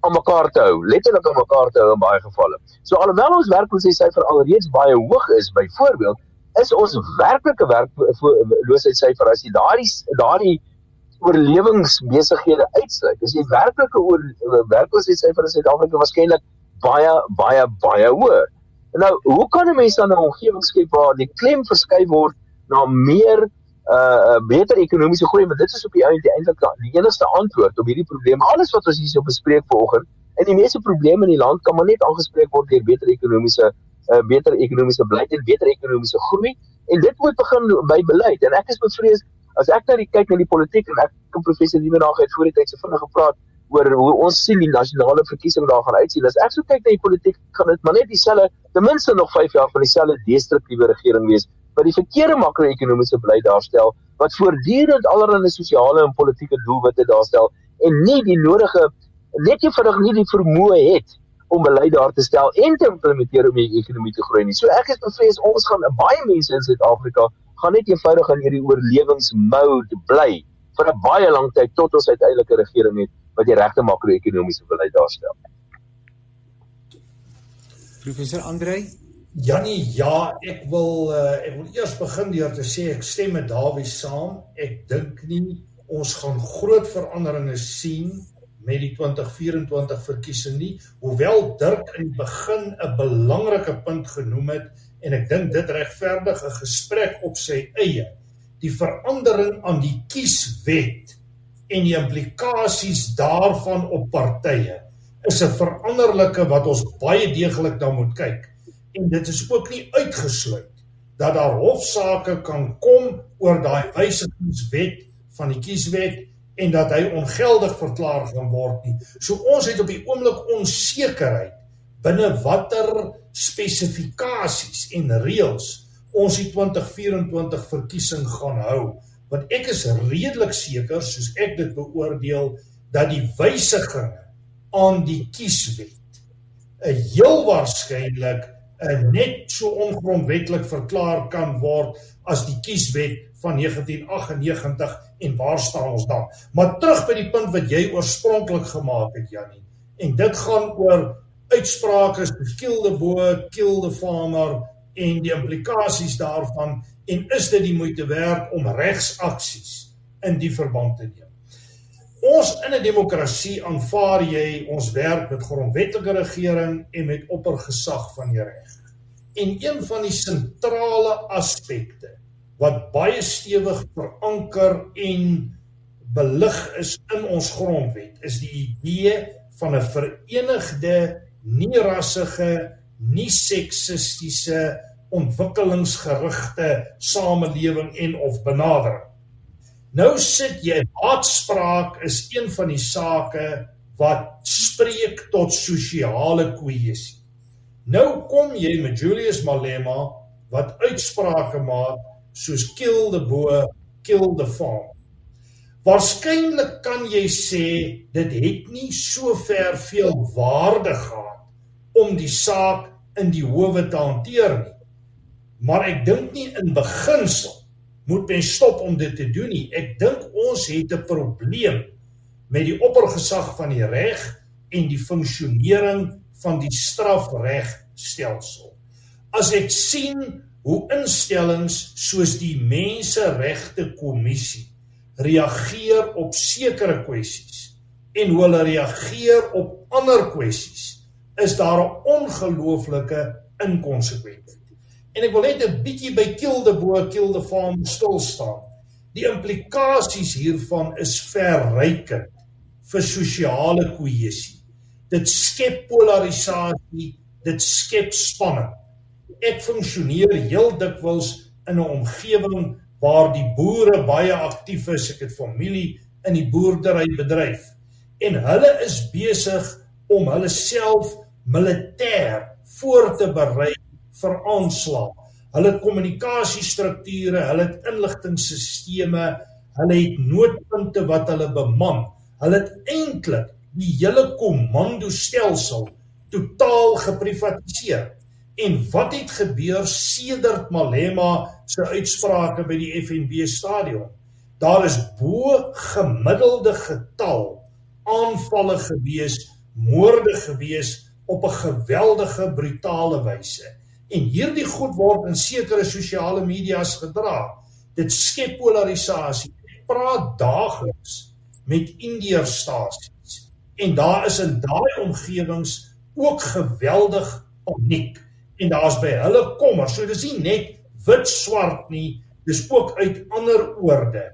D: aan mekaar te hou, letterlik aan mekaar te hou in baie gevalle. So alhoewel ons werkloosheidsyfer alreeds baie hoog is, byvoorbeeld is ons werklike werkloosheidsyfer as jy daardie daardie oorlewingsbesighede uitsluit. Dis die werklike oor werkloosheidsyfer in Suid-Afrika waarskynlik baie baie baie hoër. Nou, hoe kan 'n mens dan 'n omgewing skep waar die klem verskuif word na meer uh beter ekonomiese groei, maar dit is op die einde eintlik die enigste antwoord op hierdie probleme. Alles wat ons hier so bespreek vanoggend, en die meeste probleme in die land kan maar net aangespreek word deur beter ekonomiese uh, beter ekonomiese beleid en beter ekonomiese groei en dit moet begin by beleid en ek is bevrees as ek nou kyk na die politiek en ek kom professor Liebenberg het voor die tyd se vinnig gepraat oor hoe ons sien die nasionale verkiesing daar gaan uitsien as ek so kyk na die politiek gaan dit maar net dieselfde ten minste nog 5 jaar van dieselfde destruktiewe regering wees wat die verkeerde makro-ekonomiese beleid daarstel wat voortdurend allerlei sosiale en politieke doelwitte daarstel en nie die nodige net eenvoudig nie die vermoë het om beleid daar te stel en te implementeer om die ekonomie te groei nie. So ek is bevrees ons gaan baie mense in Suid-Afrika gaan net eenvoudig in hierdie oorlewingsmode bly vir 'n baie lang tyd tot ons uiteindelik 'n regering het wat die regte makro-ekonomiese beleid daarstel.
B: Professor Andre
C: Jannie, ja, ek wil uh, ek wil eers begin deur te sê ek stem met Dawie saam. Ek dink nie ons gaan groot veranderinge sien met die 2024 verkiesing nie, hoewel Dirk in die begin 'n belangrike punt genoem het en ek dink dit regverdig 'n gesprek op sy eie. Die verandering aan die kieswet en die implikasies daarvan op partye is 'n veranderlike wat ons baie deeglik na moet kyk. En dit is ook nie uitgesluit dat daar hofsaake kan kom oor daai wysigingswet van die kieswet en dat hy ongeldig verklaar gaan word nie. So ons het op die oomblik onsekerheid binne watter spesifikasies en reëls ons die 2024 verkiesing gaan hou. Want ek is redelik seker soos ek dit beoordeel dat die wysigings aan die kieswet 'n heel waarskynlik 'n net so ongrondwettig verklaar kan word as die kieswet van 1998 en waar staan ons dan? Maar terug by die punt wat jy oorspronklik gemaak het Jannie. En dit gaan oor uitsprake soos kill the boer, kill the farmer en die implikasies daarvan en is dit die moeite werd om regsaksies in die verband te neem? Ons in 'n demokrasie aanvaar jy ons werk met grondwetlike regering en met oppergesag van die reg. En een van die sentrale aspekte wat baie stewig veranker en belig is in ons grondwet is die idee van 'n verenigde nie rassige nie seksistiese ontwikkelingsgerigte samelewing en of benadering. Nou sit jy haatspraak is een van die sake wat spreek tot sosiale kohesie. Nou kom jy met Julius Malema wat uitsprake maak soos kill the boer, kill the farm. Waarskynlik kan jy sê dit het nie so ver veel waarde gehad om die saak in die howe te hanteer nie. Maar ek dink nie in beginsel moet mens stop om dit te doen nie. Ek dink ons het 'n probleem met die oppergesag van die reg en die funksionering van die strafregstelsel. As ek sien hoe instellings soos die Menseregte Kommissie reageer op sekere kwessies en hoe hulle reageer op ander kwessies is daar 'n ongelooflike inkonsekwentheid. En ek wil net 'n bietjie by Kilde Bo Kilde Farm stil staan. Die implikasies hiervan is verrykend vir sosiale kohesie. dit skep polarisasie, dit skep spanning. Ek funksioneer heel dikwels in 'n omgewing waar die boere baie aktief is, ek het familie in die boerderybedryf en hulle is besig om hulle self militêr voor te berei vir aanslag. Hulle kommunikasiestrukture, hulle inligtingstelsels, hulle het noodpunte wat hulle beman. Hulle het eintlik die hele komandostelsel totaal geprivatiseer. En wat het gebeur sedert Malema se uitsprake by die FNB stadion? Daar is bo gemiddelde getal aanvalle gewees, moorde gewees op 'n geweldige brutale wyse. En hierdie goed word in sekere sosiale media's gedra. Dit skep polarisasie. Ek praat daagliks met India-stasies en daar is in daai omgewings ook geweldig paniek en daar's by hulle kommer. So dis nie net wit swart nie, dis ook uit ander oorde.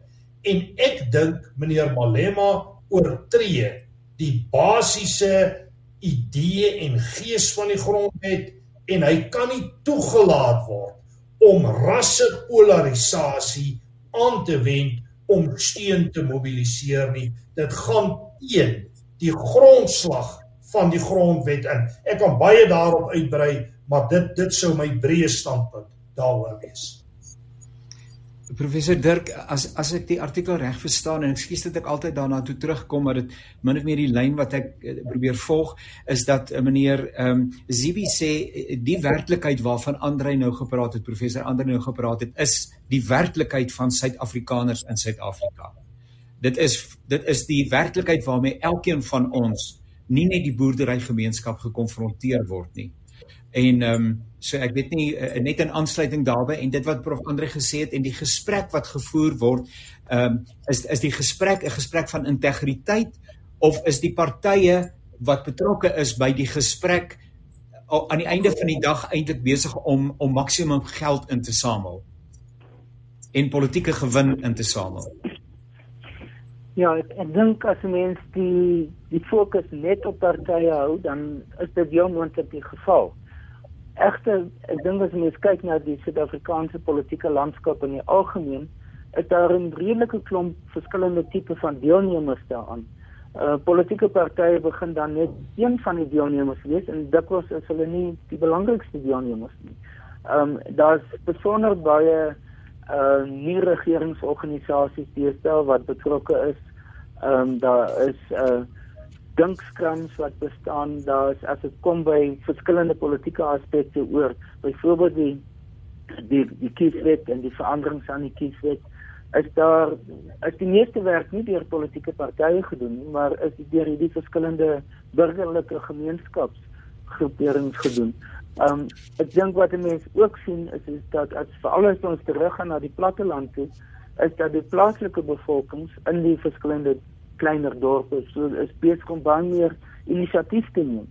C: En ek dink meneer Malema oortree die basiese idee en gees van die grondwet en hy kan nie toegelaat word om rassepolarisasie aan te wend om steun te mobiliseer nie. Dit gaan teen die grondslag van die grondwet in. Ek kan baie daarop uitbrei, maar dit dit sou my breë standpunt daaroor wees.
B: Professor Dirk, as as ek die artikel reg verstaan en ekskuus dat ek altyd daarna toe terugkom, maar dit min of meer die lyn wat ek uh, probeer volg is dat uh, meneer ehm um, Zibi sê uh, die werklikheid waarvan Andre nou gepraat het, professor Andre nou gepraat het, is die werklikheid van Suid-Afrikaners in Suid-Afrika. Dit is dit is die werklikheid waarmee elkeen van ons nie net die boerderygemeenskap gekonfronteer word nie. En ehm um, so ek weet nie uh, net in aansluiting daarbey en dit wat prof Andre gesê het en die gesprek wat gevoer word, ehm um, is is die gesprek 'n gesprek van integriteit of is die partye wat betrokke is by die gesprek aan die einde van die dag eintlik besig om om maksimum geld in te samel en politieke gewin in te samel.
E: Ja, ek, ek dink as mens die die fokus net op partye hou, dan is dit jou moontlik die geval. Egter, ek dink as mens kyk na die Suid-Afrikaanse politieke landskap in die algemeen, is daar 'n redelike klomp verskillende tipe van deelnemers daaraan. Uh politieke partye begin dan net een van die deelnemers wees en dikwels is hulle nie die belangrikste deelnemers nie. Um daar's besonder baie uh nie regeringsorganisasies deesdae wat betrokke is. Um daar is uh dinkskrams wat bestaan daar's as dit kom by verskillende politieke aspekte oor byvoorbeeld die die die kieswet en die veranderings aan die kieswet is daar is die meeste werk nie deur politieke partye gedoen nie maar is deur hierdie verskillende burgerlike gemeenskapsgroeperings gedoen. Um ek dink wat mense ook sien is is dat as veral as ons teruggaan na die platteland toe is dat die plaaslike bevolkings in die verskillende kleiner dorpe so is besig om baie meer inisiatief te neem.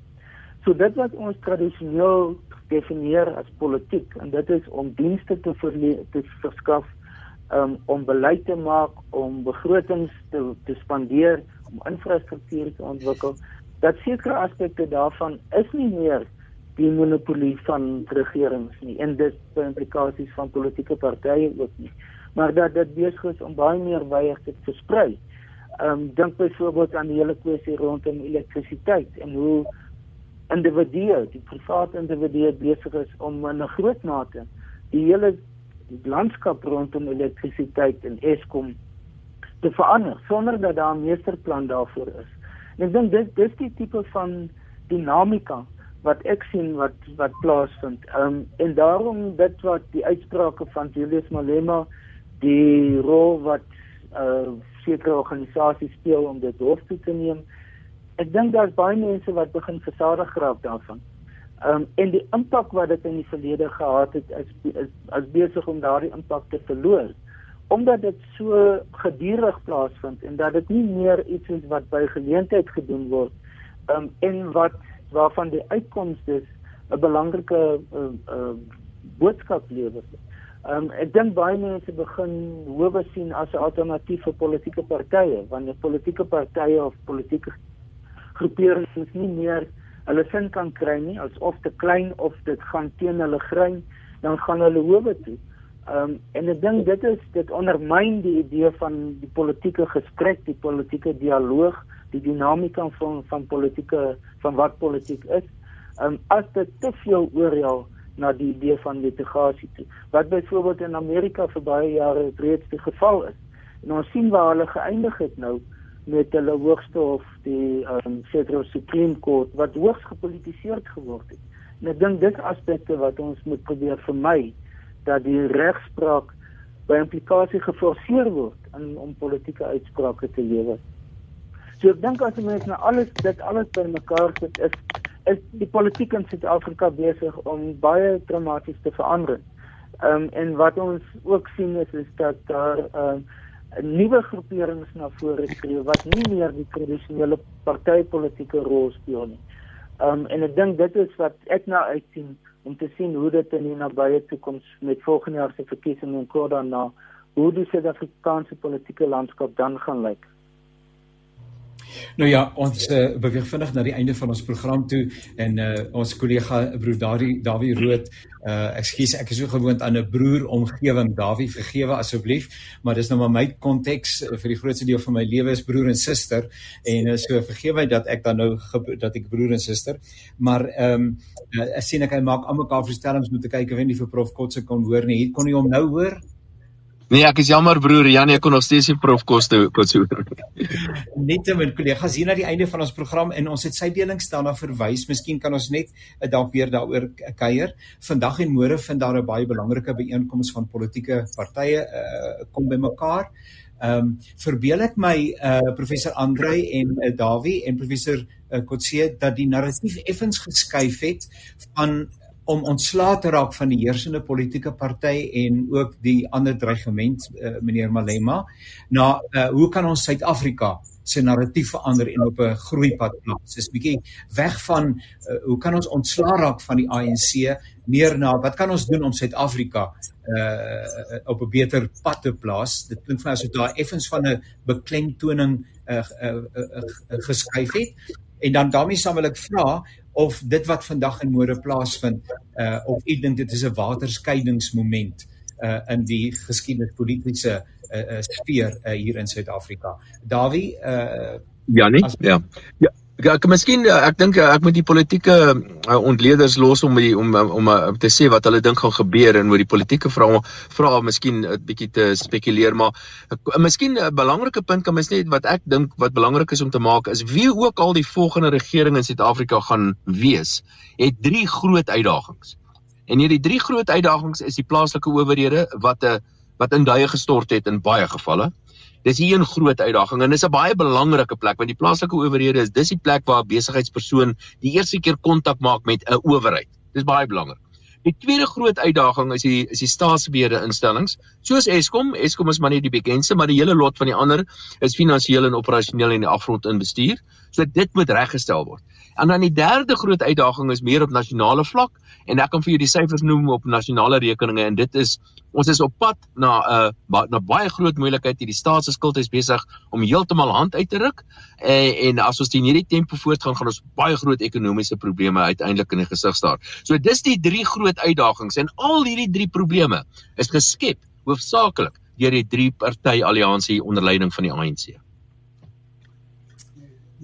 E: So dit wat ons tradisioneel definieer as politiek en dit is om dienste te te verskaf um, om beleid te maak, om begrotings te te spandeer, om infrastruktuur te ontwikkel. Dat sekere aspekte daarvan is nie meer die monopolie van regerings nie en dit het implikasies van politieke partye ook nie maar dat dit besig is om baie meer weier te versprei. Ehm um, dink byvoorbeeld aan die hele kwessie rondom elektrisiteit en hoe individue, die private individue besig is om in 'n groot mate die hele landskap rondom elektrisiteit en Eskom te verander sonder dat daar 'n meesterplan daarvoor is. En ek dink dit dis die tipe van dinamika wat ek sien wat wat plaasvind. Ehm um, en daarom dit wat die uitsprake van Julius Malema die rol wat uh sekere organisasies speel om dit hof toe te neem. Ek dink daar's baie mense wat begin versadig geraak daarvan. Ehm um, en die impak wat dit in die verlede gehad het is is as besig om daardie impak te verloor omdat dit so gedurig plaasvind en dat dit nie meer iets is wat by geleentheid gedoen word um, en wat waarvan die uitkomste 'n belangrike uh, uh, boodskap lewer. Ehm um, ek dink baie mense begin hoewe sien as 'n alternatief vir politieke partye, want die politieke partye of politieke groeperings nie meer hulle sin kan kry nie asof te klein of dit gaan teen hulle grein dan gaan hulle howe toe. Ehm um, en ek dink dit is dit ondermyn die idee van die politieke gesprek, die politieke dialoog, die dinamika van van politieke van wat politiek is. Ehm um, as dit te veel oorjaal na die idee van litigasie toe. Wat byvoorbeeld in Amerika vir baie jare reeds die geval is. En ons sien waar hulle geëindig het nou met hulle hoogste hof die um, Federal Supreme Court wat hoogs gepolitiseer geword het. En ek dink dit aspekte wat ons moet probeer vermy dat die regspraak by implikasie geforseer word in om politieke uitsprake te lewer. So ek dink as mense nou alles dit alles bymekaar sit is is die politiek in Suid-Afrika besig om baie dramaties te verander. Ehm um, en wat ons ook sien is is dat daar ehm um, nuwe groeperings na vore skree wat nie meer die tradisionele partytetiese rol speel nie. Ehm um, en ek dink dit is wat ek nou uitsien om te sien hoe dit in die nabye toekoms met volgende jaar se verkiesings in kort daarna hoe die Suid-Afrikaanse politieke landskap dan gaan lyk.
B: Nou ja, ons uh, beweeg vinnig na die einde van ons program toe en uh, ons kollega broer Dawie Dawie Rood, uh, ekskuus, ek is so gewoond aan 'n broer omgewing. Dawie, vergewe asseblief, maar dis nou maar my konteks vir die grootste deel van my lewe is broer en suster en uh, so vergewe my dat ek dan nou dat ek broer en suster, maar ehm um, uh, ek sien ek hy maak almekaar verstellings moet kyk of hy nie vir prof Kotse kon hoor nie. Hier kon hy hom nou hoor.
D: Nee, ek is jammer broer Janie, ek kon nog steeds nie prof koste kon so.
B: net my kollegas hier na die einde van ons program en ons het sy delings daarna verwys. Miskien kan ons net uh, dalk weer daaroor kuier. Vandag en môre vind daar 'n baie belangrike byeenkoms van politieke partye uh, kom bymekaar. Ehm um, verbeel ek my uh professor Andre en uh, Dawie en professor uh, Kotse dat die narratief effens geskuif het van om ontslae te raak van die heersende politieke party en ook die ander dreigement uh, meneer Malema na uh, hoe kan ons Suid-Afrika se narratief verander en op 'n groeipad plaas. Dis 'n bietjie weg van uh, hoe kan ons ontslae raak van die ANC meer na wat kan ons doen om Suid-Afrika uh, op 'n beter pad te plaas. Dit klink vir my asof daar effens van 'n beklemtoning uh, uh, uh, uh, geskuif het. En dan daarmee wil ek vra of dit wat vandag in môre plaasvind uh of u dink dit is 'n waterskeidingsmoment uh in die geskiedenispolitiese uh, uh sfeer uh, hier in Suid-Afrika. Dawie uh
D: Ja nee. Ja. Ja. Ja, ek miskien eh, ek dink eh, ek moet die politieke uh, ontleeders los om die, om om om te sê wat hulle dink gaan gebeur en oor die politieke vrae vra miskien 'n bietjie te spekuleer maar uh, miskien 'n belangrike punt kan mens net wat ek dink wat belangrik is om te maak is wie ook al die volgende regering in Suid-Afrika gaan wees het drie groot uitdagings. En hierdie drie groot uitdagings is die plaaslike owerhede wat 'n wat in duie gestort het in baie gevalle. Dis hier 'n groot uitdaging en dis 'n baie belangrike plek want die plaaslike owerhede is dis die plek waar 'n besigheidspersoon die eerste keer kontak maak met 'n owerheid. Dis baie belangrik. Die tweede groot uitdaging is die is die staatsbeheerde instellings, soos Eskom. Eskom is maar nie die bekendste, maar die hele lot van die ander is finansiëel en operasioneel in die afgrond in bestuur. So dit moet reggestel word. En dan die derde groot uitdaging is meer op nasionale vlak en ek kan vir jou die syfers noem op nasionale rekeninge en dit is ons is op pad na 'n uh, ba na baie groot moeilikheid hierdie staatsskuld is besig om heeltemal hand uit te ruk en, en as ons in hierdie tempo voortgaan gaan ons baie groot ekonomiese probleme uiteindelik in die gesig staar. So dis die drie groot uitdagings en al hierdie drie probleme is geskep hoofsaaklik deur die drie party alliansie onder leiding van die ANC.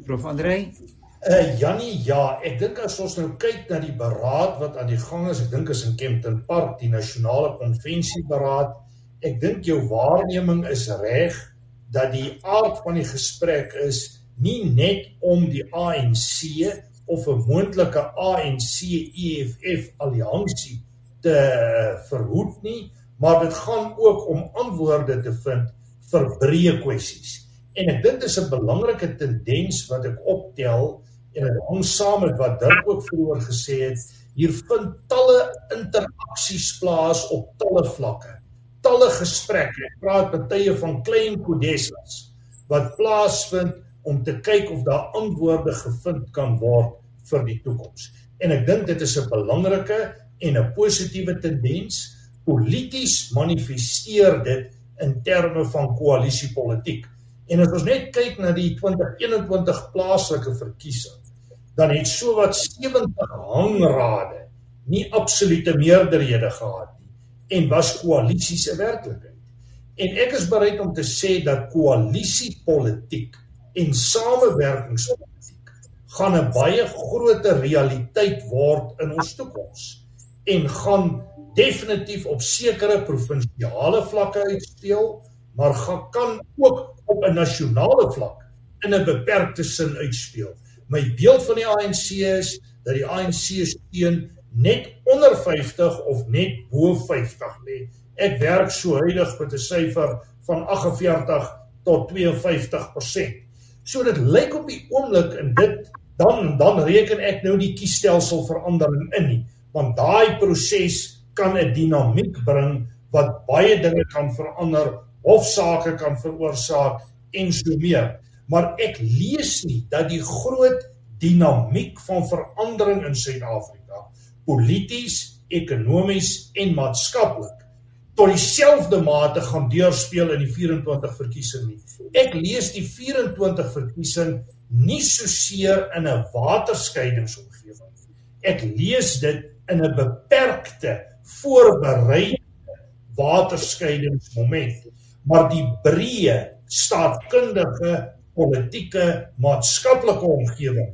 B: Prof Andrei
C: Uh Jannie, ja, ek dink as ons nou kyk na die beraad wat aan die gang is, ek dink is in Kempton Park, die nasionale konvensieberaad, ek dink jou waarneming is reg dat die aard van die gesprek is nie net om die ANC of 'n moontlike ANC EFF alliansie te verhoed nie, maar dit gaan ook om antwoorde te vind vir breë kwessies. En ek dink dis 'n belangrike tendens wat ek optel en dit hang saam met wat Dirk ook vroeër gesê het, hier vind talle interaksies plaas op talle vlakke. Talle gesprekke. Ek praat met tye van klein kodessas wat plaasvind om te kyk of daar antwoorde gevind kan word vir die toekoms. En ek dink dit is 'n belangrike en 'n positiewe tendens. Polities manifesteer dit in terme van koalisiepolitiek. En as ons net kyk na die 2021 plaaslike verkiesing, dan het sowat 70 hangrade nie absolute meerderhede gehad nie en was koalisies 'n werklikheid. En ek is bereid om te sê dat koalisiepolitiek en samewerkingspolitiek gaan 'n baie groter realiteit word in ons toekoms en gaan definitief op sekere provinsiale vlakke uitspeel, maar gaan kan ook op 'n nasionale vlak in 'n beperkte sin uitspeel. My beeld van die ANC is dat die ANC steun net onder 50 of net bo 50 lê. Ek werk so huidig met 'n syfer van 48 tot 52%. So dit lyk op die oomblik in dit dan dan reken ek nou die kiesstelsel verandering in nie, want daai proses kan 'n dinamiek bring wat baie dinge kan verander hofsaake kan veroorsaak en so meer. Maar ek lees nie dat die groot dinamiek van verandering in Suid-Afrika polities, ekonomies en maatskaplik tot dieselfde mate gaan deurspeel in die 24 verkiesing nie. Ek lees die 24 verkiesing nie so seer in 'n waterskeidingsomgewing nie. Ek lees dit in 'n beperkte voorbereide waterskeidingsmoment maar die breë staatkundige politieke maatskaplike omgewing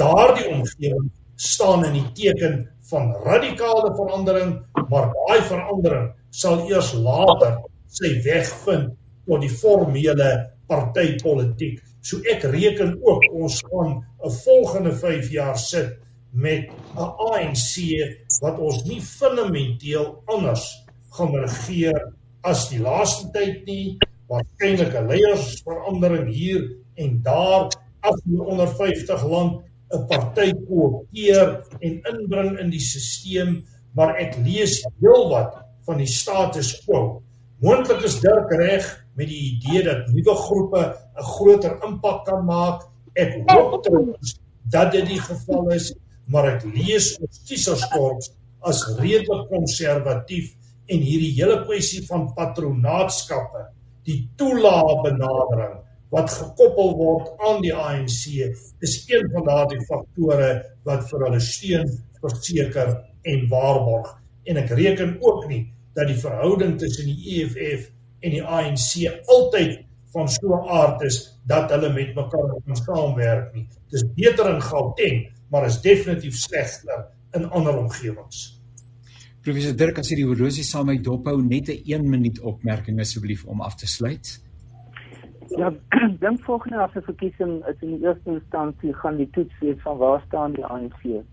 C: daardie omgewing staan in die teken van radikale verandering maar daai verandering sal eers later sy weg vind tot die formele partytetiek so ek reken ook ons gaan 'n volgende 5 jaar sit met 'n ANC wat ons nie fundamenteel anders gaan regeer as die laaste tyd nie waarskynlik 'n leiersverandering hier en daar af onder 50 land 'n party koopteer en inbring in die stelsel maar ek lees heelwat van die status quo. Moontlik is Dirk reg met die idee dat nuwe groepe 'n groter impak kan maak. Ek hoop trouens dat dit die geval is maar ek lees ons kieserskorps as redelik konservatief en hierdie hele kwessie van patronaatskappe, die toelaa benadering wat gekoppel word aan die ANC, is een van daardie faktore wat vir hulle steun verseker en waarborg. En ek reken ook nie dat die verhouding tussen die EFF en die ANC altyd van so 'n aard is dat hulle met mekaar kan saamwerk nie. Dis beter in Gauteng, maar is definitief slegter in ander omgewings.
B: Professor Dirk, as jy die horlosie saam met dophou net 'n 1 minuut opmerking asseblief om af te sluit.
E: Ja, dink volgende as 'n verkiesing is in die eerste instansie gaan die toets wees van waar staan die ANC.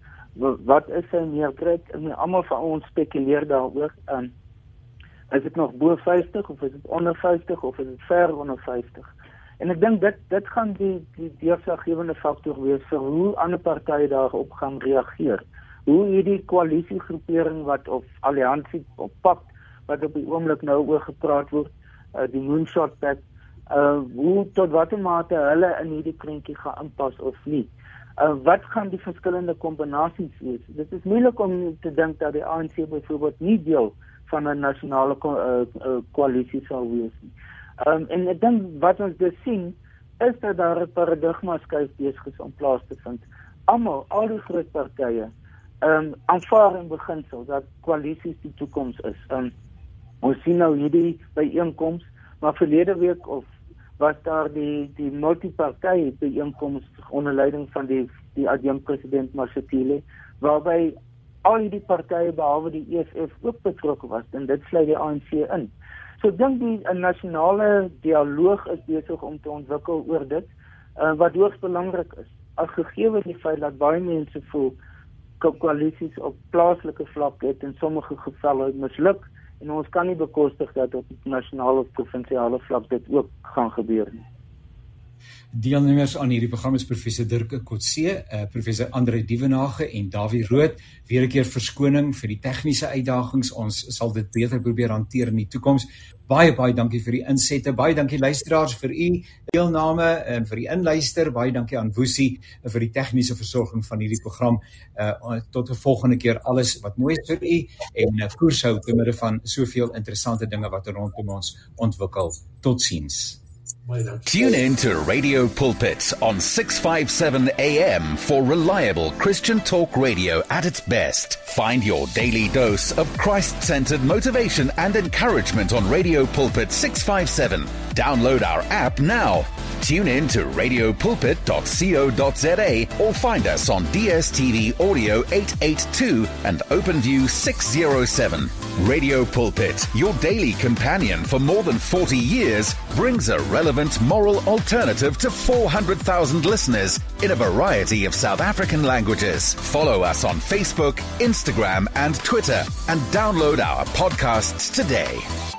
E: Wat is sy meerderheid? En almal van ons spekuleer daaroor. Um, is dit nog bo 50 of is dit onder 50 of is dit ver onder 50? En ek dink dit dit gaan die die deurslaggewende faktor wees vir hoe ander partye daarop gaan reageer hoe hierdie koalisiegroepering wat of alliansie op pad wat op die oomblik nou oor gepraat word, uh, die moonshot pact, uh hoe tot watter mate hulle in hierdie krentjie gaan inpas of nie. Uh wat gaan die verskillende kombinasies wees? Dit is moeilik om te dink dat die ANC byvoorbeeld nie deel van 'n nasionale koalisie uh, uh, sal wees nie. Um en ek dink wat ons dus sien is dat daar 'n paradigma skuif besig is om plaas te vind. Almal, al die groot partye ehm um, aanvaar in beginsel dat koalisies die toekoms is. Ehm um, ons sien nou hierdie byeenkoms, maar verlede week of was daar die die multipartytjie byeenkoms onder leiding van die die adjunkt president Mashatile waarby al die partye behalwe die EFF ook betrokke was en dit sluit die ANC in. So dink die 'n nasionale dialoog is besig om te ontwikkel oor dit uh, wat hoogs belangrik is. As gegee die feit dat baie mense voel koalisies op plaaslike vlak het in sommige gevalle misluk en ons kan nie bekostig dat op nasionale of provinsiale vlak dit ook gaan gebeur nie.
B: Deelnemers aan hierdie program is professor Dirk Kotse, uh, professor Andre Dievenage en Dawie Rood. Weer 'n keer verskoning vir die tegniese uitdagings. Ons sal dit beter probeer hanteer in die toekoms. Baie baie dankie vir die insette. Baie dankie luisteraars vir u deelname en vir die inluister. Baie dankie aan Woesie vir die tegniese versorging van hierdie program. Uh tot 'n volgende keer alles wat mooi is vir u en uh, koershou te midde van soveel interessante dinge wat rondom ons ontwikkel. Totsiens.
F: Tune in to Radio Pulpit on 657 AM for reliable Christian talk radio at its best. Find your daily dose of Christ centered motivation and encouragement on Radio Pulpit 657. Download our app now. Tune in to radiopulpit.co.za or find us on DSTV Audio 882 and OpenView 607. Radio Pulpit, your daily companion for more than 40 years, brings a relevant moral alternative to 400,000 listeners in a variety of South African languages. Follow us on Facebook, Instagram, and Twitter and download our podcasts today.